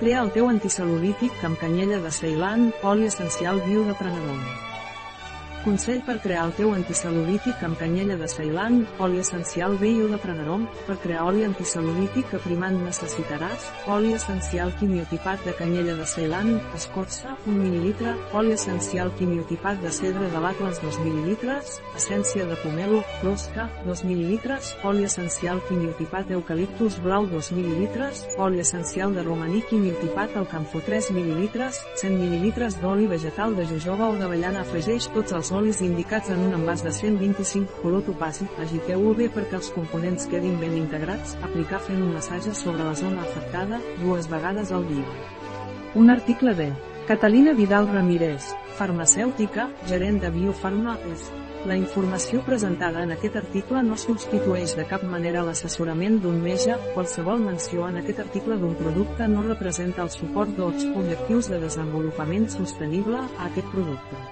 Crea el teu anticel·lulític amb canyella de Ceilan, oli essencial viu de Pranarom. Consell per crear el teu anticel·lulític amb canyella de Ceilan, oli essencial BIO de Pranarom, per crear oli anticel·lulític aprimant necessitaràs, oli essencial quimiotipat de canyella de Ceilan, escorça, 1 ml, oli essencial quimiotipat de cedre de l'Atlas 2 ml, essència de pomelo, closca, 2 ml, oli essencial quimiotipat d'eucaliptus blau 2 ml, oli essencial de romaní quimiotipat al camfo 3 ml, 100 ml d'oli vegetal de jojoba o d'avellana afegeix tots els olis indicats en un envàs de 125 color topàsic, agiteu-ho bé perquè els components quedin ben integrats, aplicar fent un massatge sobre la zona afectada, dues vegades al dia. Un article de Catalina Vidal Ramírez, farmacèutica, gerent de Biofarma és. La informació presentada en aquest article no substitueix de cap manera l'assessorament d'un metge, qualsevol menció en aquest article d'un producte no representa el suport dels objectius de desenvolupament sostenible a aquest producte.